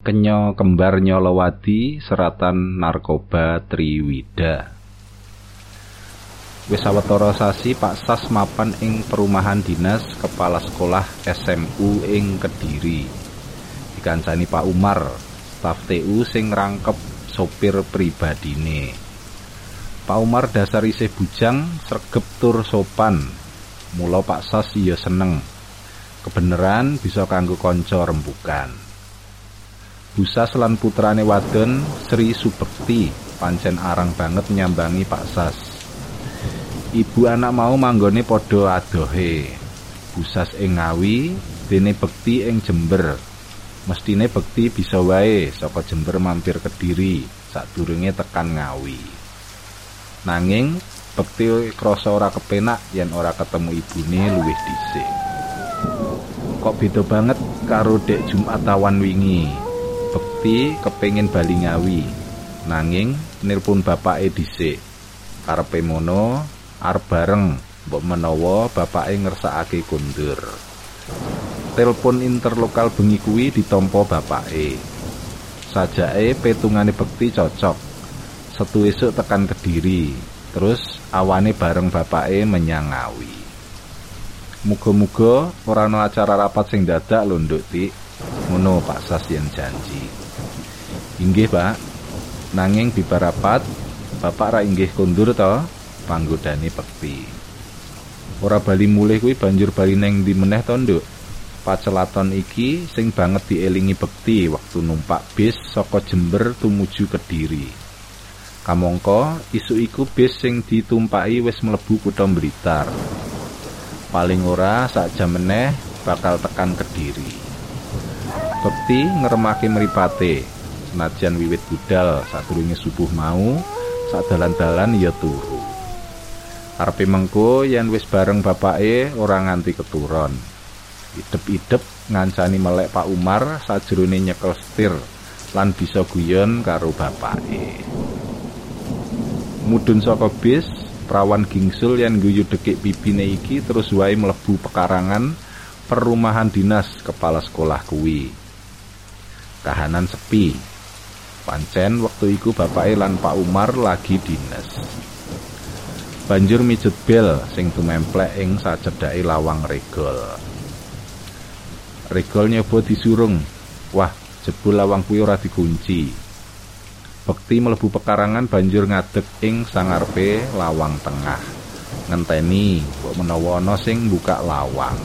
Kenyo kembar Nyolowati seratan narkoba Triwida. Wis sawetara sasi Pak Sas mapan ing perumahan dinas kepala sekolah SMU ing Kediri. Dikancani Pak Umar, staf TU sing rangkep sopir pribadine. Pak Umar dasar isih bujang, sregep tur sopan. Mula Pak Sas iya seneng. Kebeneran bisa kanggo kanca rembukan. Busas lan putrane wadon Sri Subekti pancen arang banget nyambangi Pak Sas. Ibu anak mau manggone padha adohe. Busas ing Ngawi, dene Bekti ing Jember. Mestine Bekti bisa wae saka Jember mampir ke Kediri sadurunge tekan Ngawi. Nanging Bekti krasa ora kepenak yen ora ketemu ibune luwih dhisik. Kok beda banget karo dek Jumat awan wingi. Bekti kepengin bali ngawi. Nanging nilpun bapake dhisik. Karepe mono arep bareng mbok menawa bapake ngersakake kundur. Telepon interlokal bengi kuwi ditampa bapake. Sajake petungane Bekti cocok. Setu esuk tekan Kediri, terus awane bareng bapake menyang Ngawi. Muga-muga ora ana acara rapat sing dadak lho, Nduk. Ngono Pak Sas yen janji. Inggih Pak. Nanging bibarapat Bapak ra inggih kondur to? Panggodane pekti ora bali mulih kuwi banjur bali neng di meneh to nduk? Pacelaton iki sing banget dielingi bekti waktu numpak bis saka Jember tumuju Kediri. Kamangka isu iku bis sing ditumpaki wis mlebu kutha Blitar. Paling ora sak jam meneh bakal tekan Kediri Bekti ngeremake mripate. Senajan wiwit budal sadurunge subuh mau, sadalan-dalan ya turu. Arepe mengko yen wis bareng bapake ora nganti keturon. Idep-idep ngancani melek Pak Umar sajrone nyekel setir lan bisa guyon karo bapake. Mudun saka bis, prawan gingsul yang guyu dekik pipine iki terus wae mlebu pekarangan perumahan dinas kepala sekolah kuwi. Kahanan sepi. Pancen waktu iku bapak lan Pak Umar lagi dinas. Banjur mijet bel sing tumemplek ing sacedhake lawang regol. Regol nyoba disurung. Wah, jebul lawang kuwi ora dikunci. Bekti mlebu pekarangan banjur ngadeg ing sangarpe lawang tengah. Ngenteni kok menawa ana sing buka lawang.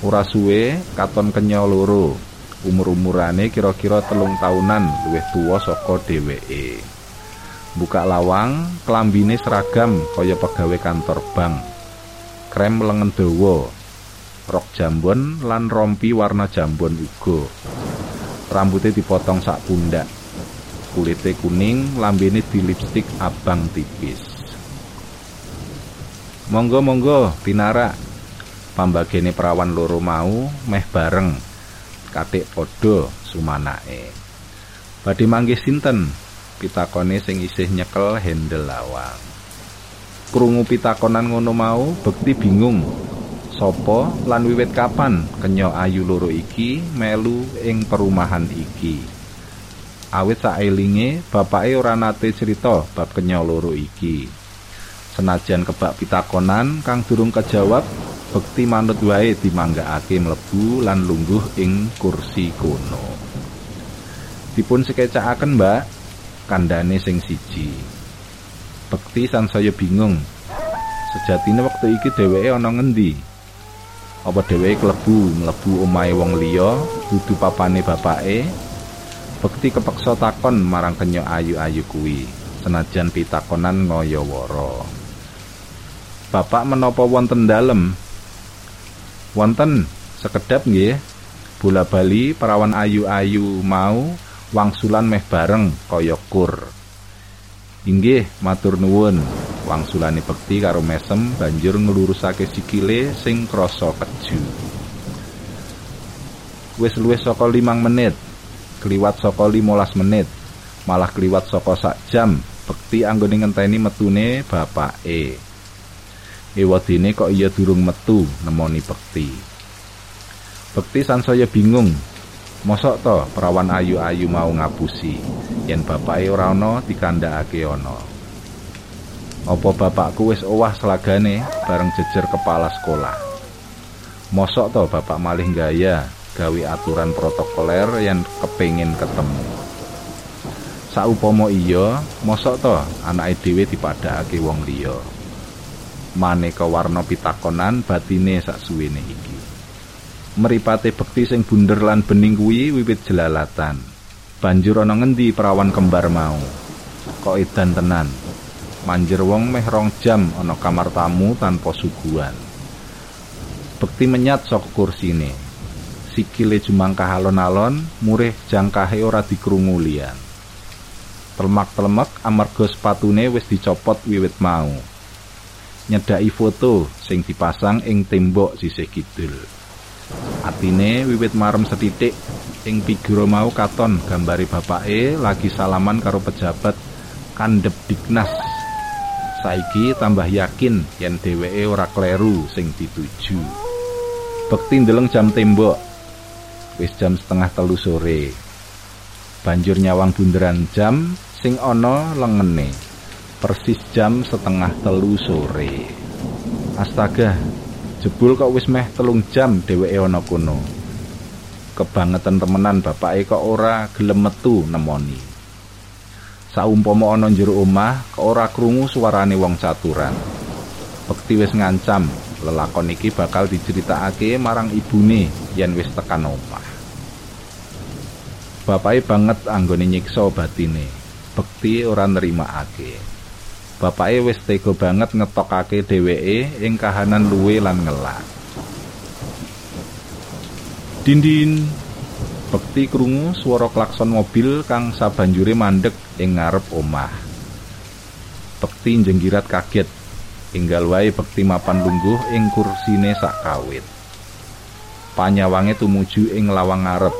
Ora suwe katon kenya umur-umurane kira-kira telung tahunan luwih tua saka dheweke. Buka lawang, kelambine seragam kaya pegawai kantor bank. Krem lengen dawa, rok jambon lan rompi warna jambon uga. Rambutnya dipotong sak pundak. Kulite kuning, lambene di lipstik abang tipis. Monggo-monggo, pinara. Pambagene perawan loro mau meh bareng katik padha sumanake. Badhe manggih sinten? Pitakone sing isih nyekel handle lawang. Krungu pitakonan ngono mau, bekti bingung. Sopo lan wiwit kapan kenya ayu loro iki melu ing perumahan iki? Awit saelinge bapake ora nate cerita bab kenya loro iki. Senajan kebak pitakonan kang durung kejawab, bekti manut wae dimanggakake mlebu lan lungguh ing kursi kono. Dipun sekecakaken, Mbak, kandhane sing siji. Bekti sansaya bingung. Sejatine wektu iki dheweke ana ngendi? Apa dheweke klebu mlebu omahe wong liya, dudu papane bapake? Bekti kepeksa takon marang kenya ayu-ayu kuwi, senajan pitakonan ngaya-wara. Bapak menapa wonten dalem? Wonten sekedap nggih bola bali perawan ayu-ayu mau wangsulan meh bareng kaya kur. Inggih matur nuwun. Wangsulane bekti karo mesem banjur nglurusake sikile sing krasa keju. Wis luwih saka limang menit kliwat saka 15 menit malah kliwat saka sak jam bekti anggone ngenteni metune bapake Ewadene kok iya durung metu nemoni bekti. Bekti sansaya bingung. Mosok to perawan ayu-ayu mau ngapusi yen bapake ora ana dikandhakake ana. Apa bapakku wis owah selagane bareng jejer kepala sekolah. Mosok to bapak malih gaya gawe aturan protokoler yang kepengin ketemu. Saupama iya, mosok to anake dhewe dipadhakake wong liya. Maneka warna pitakonan batine sak suwene iki. Meripate bekti sing bunder lan bening kuwi wiwit jelalatan. Banjur ana ngendi perawan kembar mau? Kok edan tenan. Manjer wong meh rong jam ana kamar tamu tanpa suguhan. Bekti menyat saka kursine. Sikile jumangkah alon-alon, murih jangkahe ora dikrungu liyan. Telmak-telemek amarga sepatune wis dicopot wiwit mau. Nyedaki foto sing dipasang ing tembok sisih kidul. Atine wiwit marem setitik ing figura mau katon gambari bapake lagi salaman karo pejabat kandep Diknas. Saiki tambah yakin yen dheweke ora kleru sing dituju. Bekti ndeleng jam tembok. Wis jam setengah telu sore. Banjur nyawang bunderan jam sing ana lengene. Persis jam setengah telu sore. Astaga, jebul kok wis meh telung jam dheweke ana kono. Kebangetan temenan bapake kok ora gelem metu nemoni. Saumpama ana jero omah kok ora krungu suarane wong caturan. Bekti wis ngancam lelakon iki bakal diceritakake marang ibune yen wis tekan omah. Bapake banget anggone nyiksa batine. Bekti ora nerimakake bapake wis tega banget ngetokake dheweke ing kahanan luwe lan ngelak. Dindin bekti krungu swara klakson mobil kang sabanjure mandek ing ngarep omah. Bekti jenggirat kaget, enggal wae bekti mapan lungguh ing kursine sak kawit. Panyawange tumuju ing lawang ngarep.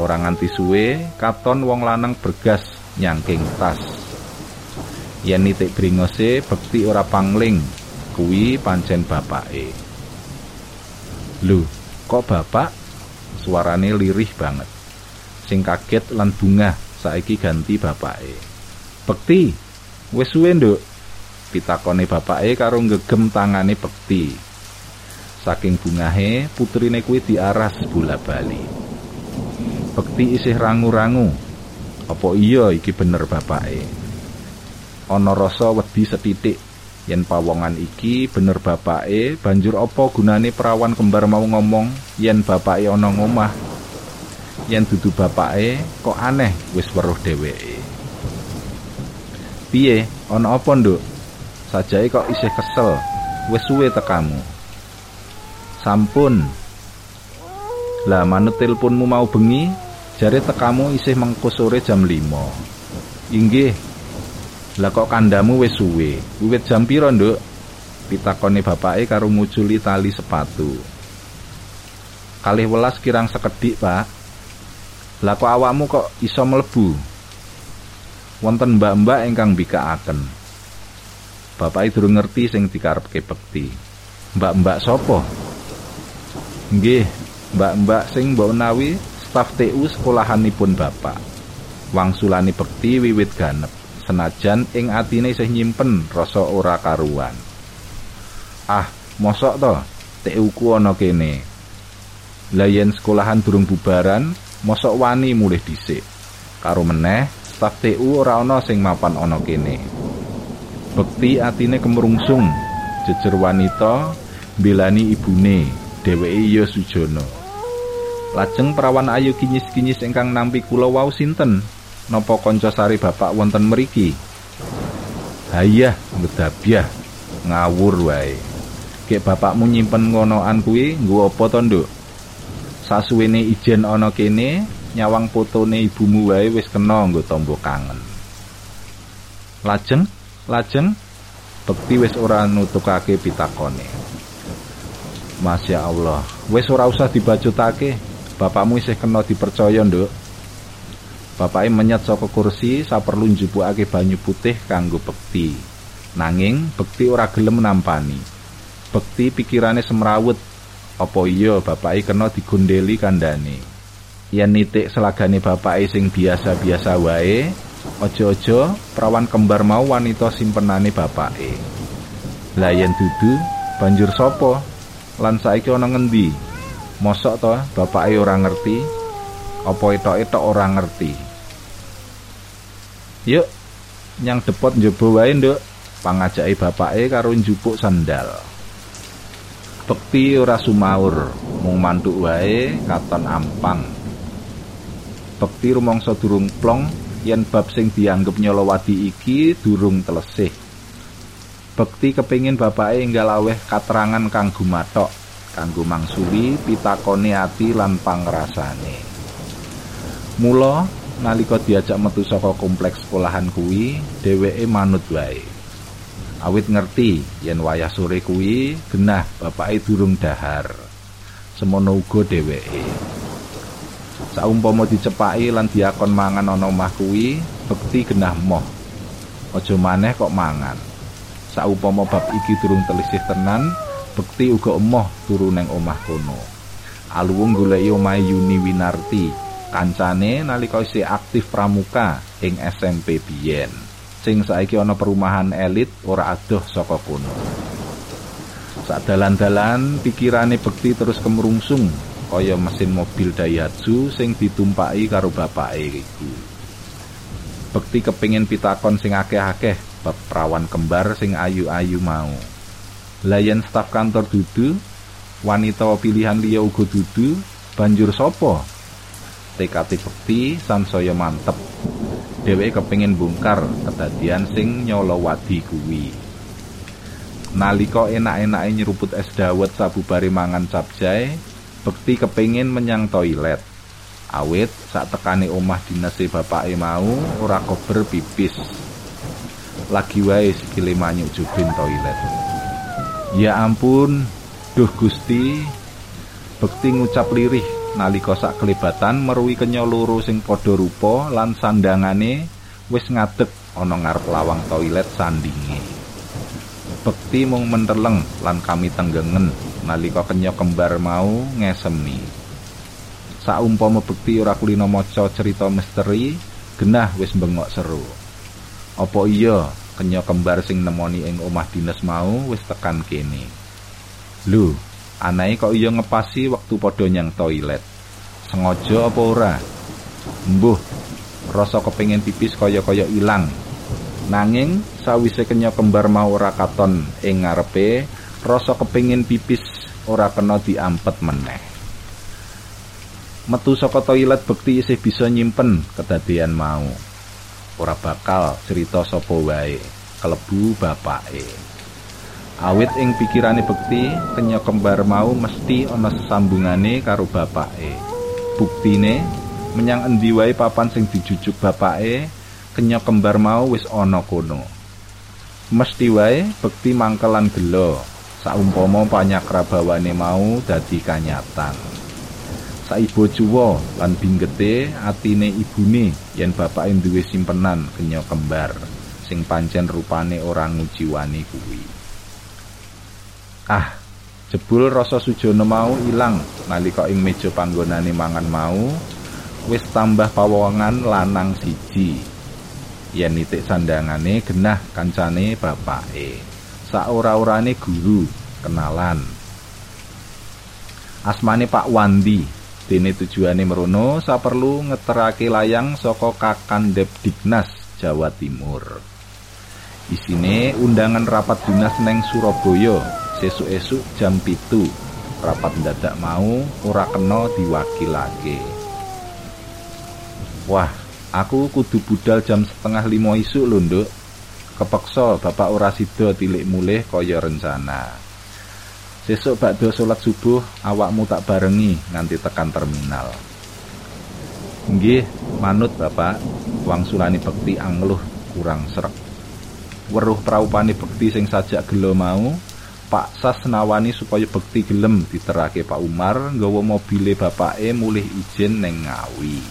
Ora nganti suwe, katon wong lanang bergas nyangking tas. Yen nitik bringose bekti ora pangling. Kuwi pancen bapake. Lho kok bapak? Suarane lirih banget. Sing kaget lan bunga saiki ganti bapake. Bekti? Wis suwe nduk. Pitakone bapake karo ngegem tangane bekti. Saking bungahe putrine kuwi diaras bola bali bekti isih rangu-rangu. Apa iya iki bener bapake ana rasa wedi setitik yen pawongan iki bener bapake banjur apa gunane perawan kembar mau ngomong? Yen bapake ana ngomah. Yen dudu bapake kok aneh wis weruh dheweke? Piye? Ana apa nduk? Sajae kok isih kesel. Wis suwe tekamu. Sampun. Lah manut teleponmu mau bengi? Jare tekamu isih mengko sore jam 5 inggih Lah kok kandamu wis suwe? Wiwit jam pira, Nduk? Pitakone bapake karo nguculi tali sepatu. Kalih welas kirang sekedik, Pak. Lah kok awakmu kok iso mlebu? Wonten mbak-mbak ingkang bikaaken. Bapake durung ngerti sing dikarepke bekti. Mbak-mbak sapa? Nggih, mbak-mbak sing mbok nawi staf TU sekolahanipun Bapak. Wangsulani bekti wiwit ganep. Senajan ing atine isih nyimpen rasa ora karuan. Ah, mosok to TU-ku ana kene. Lah yen sekolahan durung bubaran, mosok wani mulih dhisik. Karo meneh, staf TU ora ana sing mapan ana kene. Bekti atine kemrungsung, jejer wanita mbelani ibune, dheweke ya sujono. Lajeng perawan ayu kinyis-kinyis ingkang nampi kula wau sinten? Nopo kanca sari bapak wonten mriki? Hayah, ngedabiah. Ngawur wae. Kek bapakmu nyimpen ngonoan kuwi nggo apa to, Nduk? Sasuwene ijen ana kene, nyawang fotone ibumu wae wis kena nggo tombo kangen. Lajeng, lajeng bekti wis ora nutukake pitakone. Masya Allah, wis ora usah dibajutake. Bapakmu isih kena dipercaya, Nduk. Bapake menyat saka kursi saperlu njupukake banyu putih kanggo bekti. Nanging bekti ora gelem nampani. Bekti pikirane semrawut. Apa iya bapake kena digondeli kandhane. yen nitik selagane bapake sing biasa-biasa wae ojo-ojo prawan kembar mau wanita simpenane bapake lah yen dudu banjur sopo lan saiki ana ngendi mosok to bapake ora ngerti apa etok-etok ora ngerti. Yuk nyang depot njaba wae nduk. Pangajake bapake karo njupuk sandal. Bekti ora sumaur mung mantuk wae katon ampang. Bekti rumangsa durung plong yen bab sing dianggep nyolowadi iki durung telesih. Bekti kepingin bapake enggal aweh katerangan kang gumathok kanggo mangsuli pitakone ati lan pangrasane mula nalika diajak metu saka kompleks sekolahan kuwi dheweke manut wae. Awit ngerti yen wayah sore kuwi genah bapake durung dahar. Semono uga dheweke. Saumpama dicepaki lan diakon mangan ana omah kuwi bekti genah moh. Aja maneh kok mangan. Saumpama bab iki durung telisih tenan bekti uga emoh turu ning omah kono. Aluwung goleki omahe Yuni Winarti kancane nalika isih aktif pramuka ing SMP biyen sing saiki ana perumahan elit ora adoh saka kono. Sak dalan-dalan pikirane bekti terus kemrungsung kaya mesin mobil Daihatsu sing ditumpaki karo bapake iku. Bekti kepingin pitakon sing akeh-akeh bab perawan kembar sing ayu-ayu mau. Layan staf kantor dudu, wanita pilihan liya uga dudu, banjur sopo? Tekati bekti sansaya mantep dheweke kepengin bongkar kedadian sing nyolowadi kuwi. Nalika enak-enake nyeruput es dawet sabubare mangan capjay, bekti kepengin menyang toilet. Awit sak tekane omah dinase bapake mau ora kober pipis. Lagi wae sikile manyuk jubin toilet. Ya ampun, duh Gusti. Bekti ngucap lirih nalika sak kelebatan meruwi kenya loro sing padha rupa lan sandangane wis ngadeg ana ngarep lawang toilet sandinge. Bekti mung menteleng lan kami tenggengen nalika kenya kembar mau ngesemi. Saumpama bekti ora kulino maca cerita misteri, genah wis bengok seru. Apa iya kenya kembar sing nemoni ing omah dinas mau wis tekan kene? Lho, anae kok iya ngepasi waktu padha nyang toilet. Sengaja apa ora? Mbuh, rasa kepengin pipis kaya-kaya ilang. Nanging sawise kenya kembar mau ora katon ing ngarepe, rasa kepengin pipis ora kena diampet meneh. Metu saka toilet bekti isih bisa nyimpen kedadian mau. Ora bakal cerita sapa wae, kelebu bapake. Awit ing pikirane bekti, kenya kembar mau mesti ana sesambungane karo bapake. Buktine menyang endi wae papan sing dijujuk bapake, kenya kembar mau wis ana kono. Mesti wae bekti mangkelan gelo, saumpama panyakrabawane mau dadi kanyatan. Saibo juwa lan binggete atine ibune yen bapake duwe simpenan kenya kembar sing pancen rupane ora ngujiwani kuwi. Ah, jebul rasa sujana mau ilang nalika ing meja panggonane mangan mau wis tambah pawongan lanang siji. Yen nitik sandangane genah kancane bapake. Saora-orane guru kenalan. Asmane Pak Wandi. Dene tujuane merono saperlu ngeterake layang saka Kakandep Dignas Jawa Timur. Isine undangan rapat dinas neng Surabaya sesuk-esuk jam pitu. Rapat mendadak mau ora kena diwakilake. Wah aku kudu budal jam setengah lima isuk lho nduk. Kepeksa bapak ora sida tilik mulih kaya rencana. Sesuk bakdo salat subuh awakmu tak barengi nganti tekan terminal. Nggih manut bapak. Wangsulane bekti angluh kurang serak weruh praupane bekti sing sajak gelo mau Pak Sas nawani supaya bekti gelem diterake Pak Umar nggawa mobile bapake mulih izin neng Ngawi.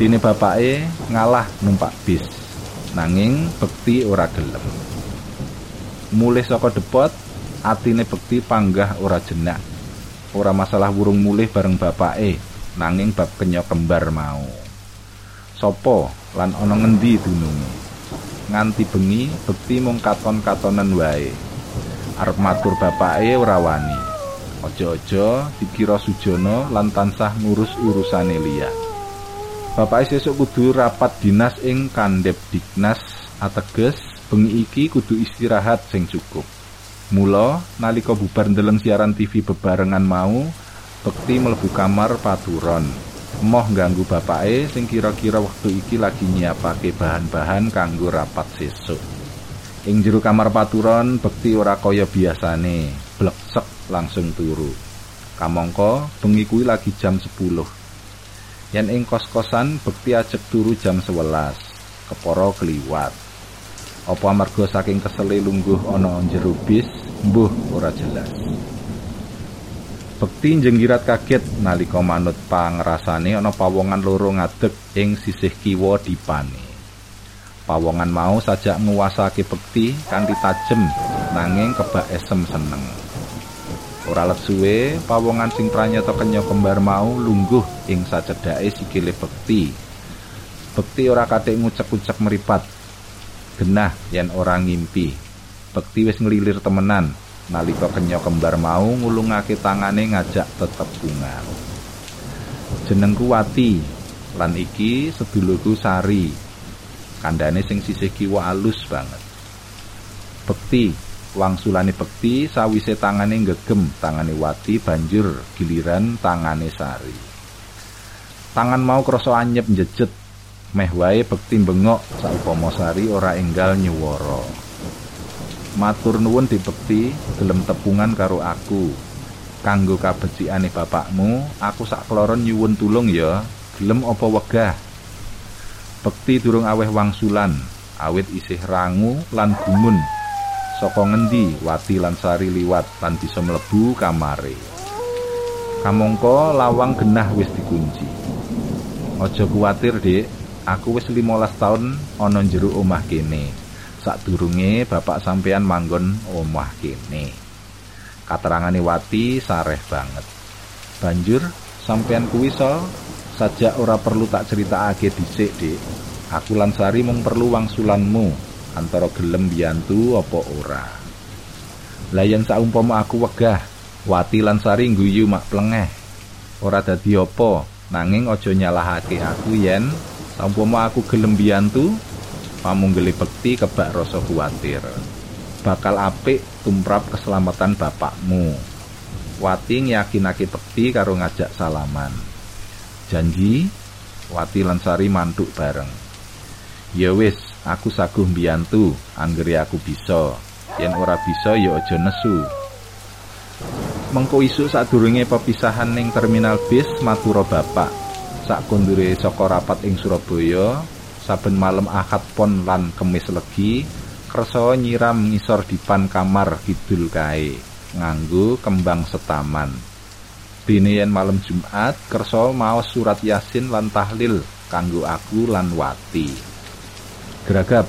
Dene bapake ngalah numpak bis. Nanging bekti ora gelem. Mulih saka depot, atine bekti panggah ora jenak. Ora masalah wurung mulih bareng bapake, nanging bab kenya kembar mau. Sopo lan ana ngendi dununge? Nganti bengi bekti mung katon-katonan wae. Arep matur bapake ora wani. Aja-aja dikira sujono lan tansah ngurus urusane liya. Bapake sesuk kudu rapat dinas ing Kandep Diknas ateges bengi iki kudu istirahat sing cukup. Mula nalika bubar ndeleng siaran TV bebarengan mau, Bekti mlebu kamar paturon. Moh ganggu bapake sing kira-kira wektu iki lagi nyiapake bahan-bahan kanggo rapat sesuk. Ing jero kamar paturon, Bekti ora kaya biasane, bleksek langsung turu. Kamangka bengi lagi jam 10. Yen ing kos-kosan Bekti ajek turu jam 11. Keporo keliwat. Apa amarga saking kesele lungguh ana jero bis, mbuh ora jelas. Bekti jenggirat kaget nalika manut pangrasane ana pawongan loro ngadeg ing sisih kiwa dipane. Pawongan mau sajak nguwasake bekti kanthi tajem nanging kebak esem seneng. Ora suwe, pawongan sing pranyata kenya kembar mau lungguh ing sacedhake sikile bekti. Bekti ora katik ngucek-ucek meripat genah yen ora ngimpi. Bekti wis nglilir temenan nalika kenya kembar mau ngulungake tangane ngajak tetepungan. Jenengku Wati lan iki sedulurku Sari. Kandane sing sisih kiwa alus banget. Bekti wangsulane bekti sawise tangane ngegem tangane Wati banjur giliran tangane Sari. Tangan mau krasa anyep njejet meh wae bekti bengok saupama sari ora enggal nyuwara matur nuwun di bekti gelem tepungan karo aku kanggo kabecikane bapakmu aku sak kloron nyuwun tulung ya gelem apa wegah bekti durung aweh wangsulan awit isih rangu lan gumun saka ngendi wati lan sari liwat lan bisa mlebu kamare kamangka lawang genah wis dikunci aja kuwatir dik aku wis 15 tahun ana jero omah kene. Sadurunge bapak sampean manggon omah kene. Katerangane Wati sareh banget. Banjur sampean kuwi so sajak ora perlu tak critakake dhisik, Dik. Aku lan Sari mung perlu wangsulanmu antara gelem biyantu apa ora. Lah yen saumpama aku wegah, Wati lan Sari mak plengeh. Ora dadi apa, nanging aja nyalahake aku yen Sampoma aku gelem biyantu, pamunggele bekti kebak rasa kuwatir. Bakal apik tumrap keselamatan bapakmu. Wati yakinake bekti karo ngajak salaman. Janji Wati lan Sari mantuk bareng. Ya wis, aku saguh biyantu anggere aku bisa. Yen ora bisa ya aja nesu. Mengko isuk sadurunge pepisahan ning terminal bis Matura Bapak sak kundure saka rapat ing Surabaya saben malam Ahad pon lan Kemis legi kersa nyiram ngisor dipan kamar kidul kae nganggo kembang setaman dene yen malam Jumat kersa maos surat Yasin lan tahlil kanggo aku lan Wati geragap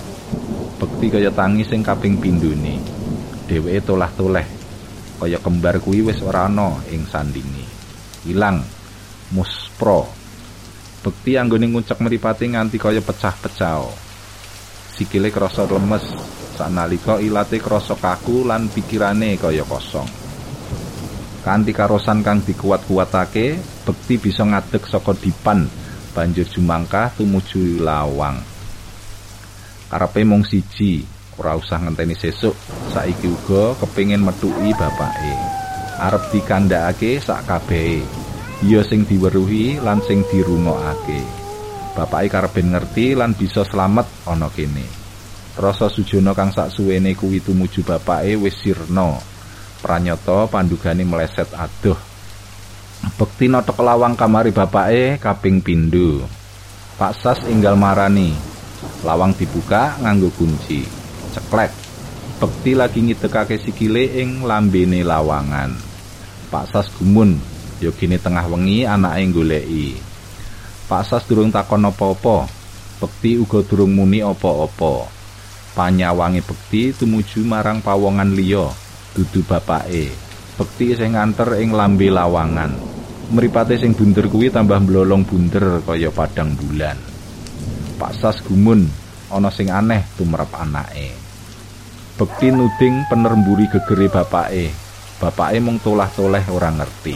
bekti kaya tangi sing kaping pindhone dheweke tolah-toleh kaya kembar kuwi wis ora ana ing sandinge ilang muspro Bekti anggone nguncak meripati nganti kaya pecah-pecah. Sikile krasa lemes, sanalika ilate krasa kaku lan pikirane kaya kosong. Kanthi karosan kang dikuat-kuatake, bekti bisa ngadeg saka dipan, banjur jumangkah tumuju lawang. Karepe mung siji, ora usah ngenteni sesuk, saiki uga kepingin metuki bapake. Arep dikandhakake sak kabehe. ya sing diweruhi lan sing dirungokake. Bapake karepen ngerti lan bisa selamat ana kene. Rasa sujana kang saksuwene kuwi tumuju bapake wis sirna. Pranyata pandugane meleset adoh. Bekti nata kelawang kamari bapake kaping pindho. Pak Sas enggal marani. Lawang dibuka nganggo kunci. Ceklek. Bekti lagi ngidekake sikile ing lambene lawangan. Pak Sas gumun Yogine tengah wengi anake goleki. Pak Sas durung takon apa-apa. Bekti uga durung muni apa-apa. Panyawangi Bekti tumuju marang pawongan liya, dudu bapake. Bekti sing nganter ing lambe lawangan. mripate sing bunder kuwi tambah mlolong bunder kaya padang bulan. Pak Sas gumun ana sing aneh tumrap anake. Bekti nuding penermburi gegere bapake. Bapake mung tolah-toleh ora ngerti.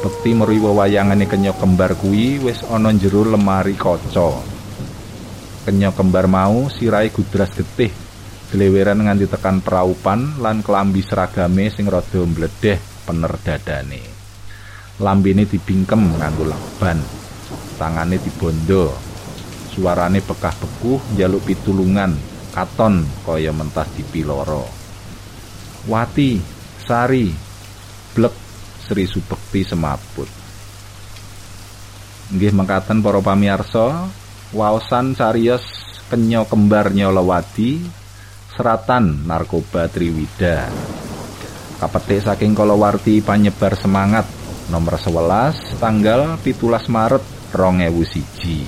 Bekti meri wewayangane kenya kembar kuwi wis ana jero lemari kaca. Kenya kembar mau sirai gudras getih, gleweran nganti tekan praupan lan kelambi seragame sing rada mbledeh pener dadane. lambene dibingkem nganggo lakban tangane dibondo. Suarane bekah bekuh njaluk pitulungan katon kaya mentas dipiloro wati sari blek Sri Subekti semaput. Nggih mengkaten para pamirsa waosan cariyos kenya kembar nyolowadi seratan narkoba Triwida. Kapetik saking kalawarti panyebar semangat. Nomor 11 tanggal pitulas Maret rong ewu siji.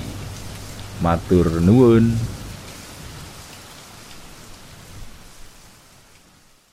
Matur nuwun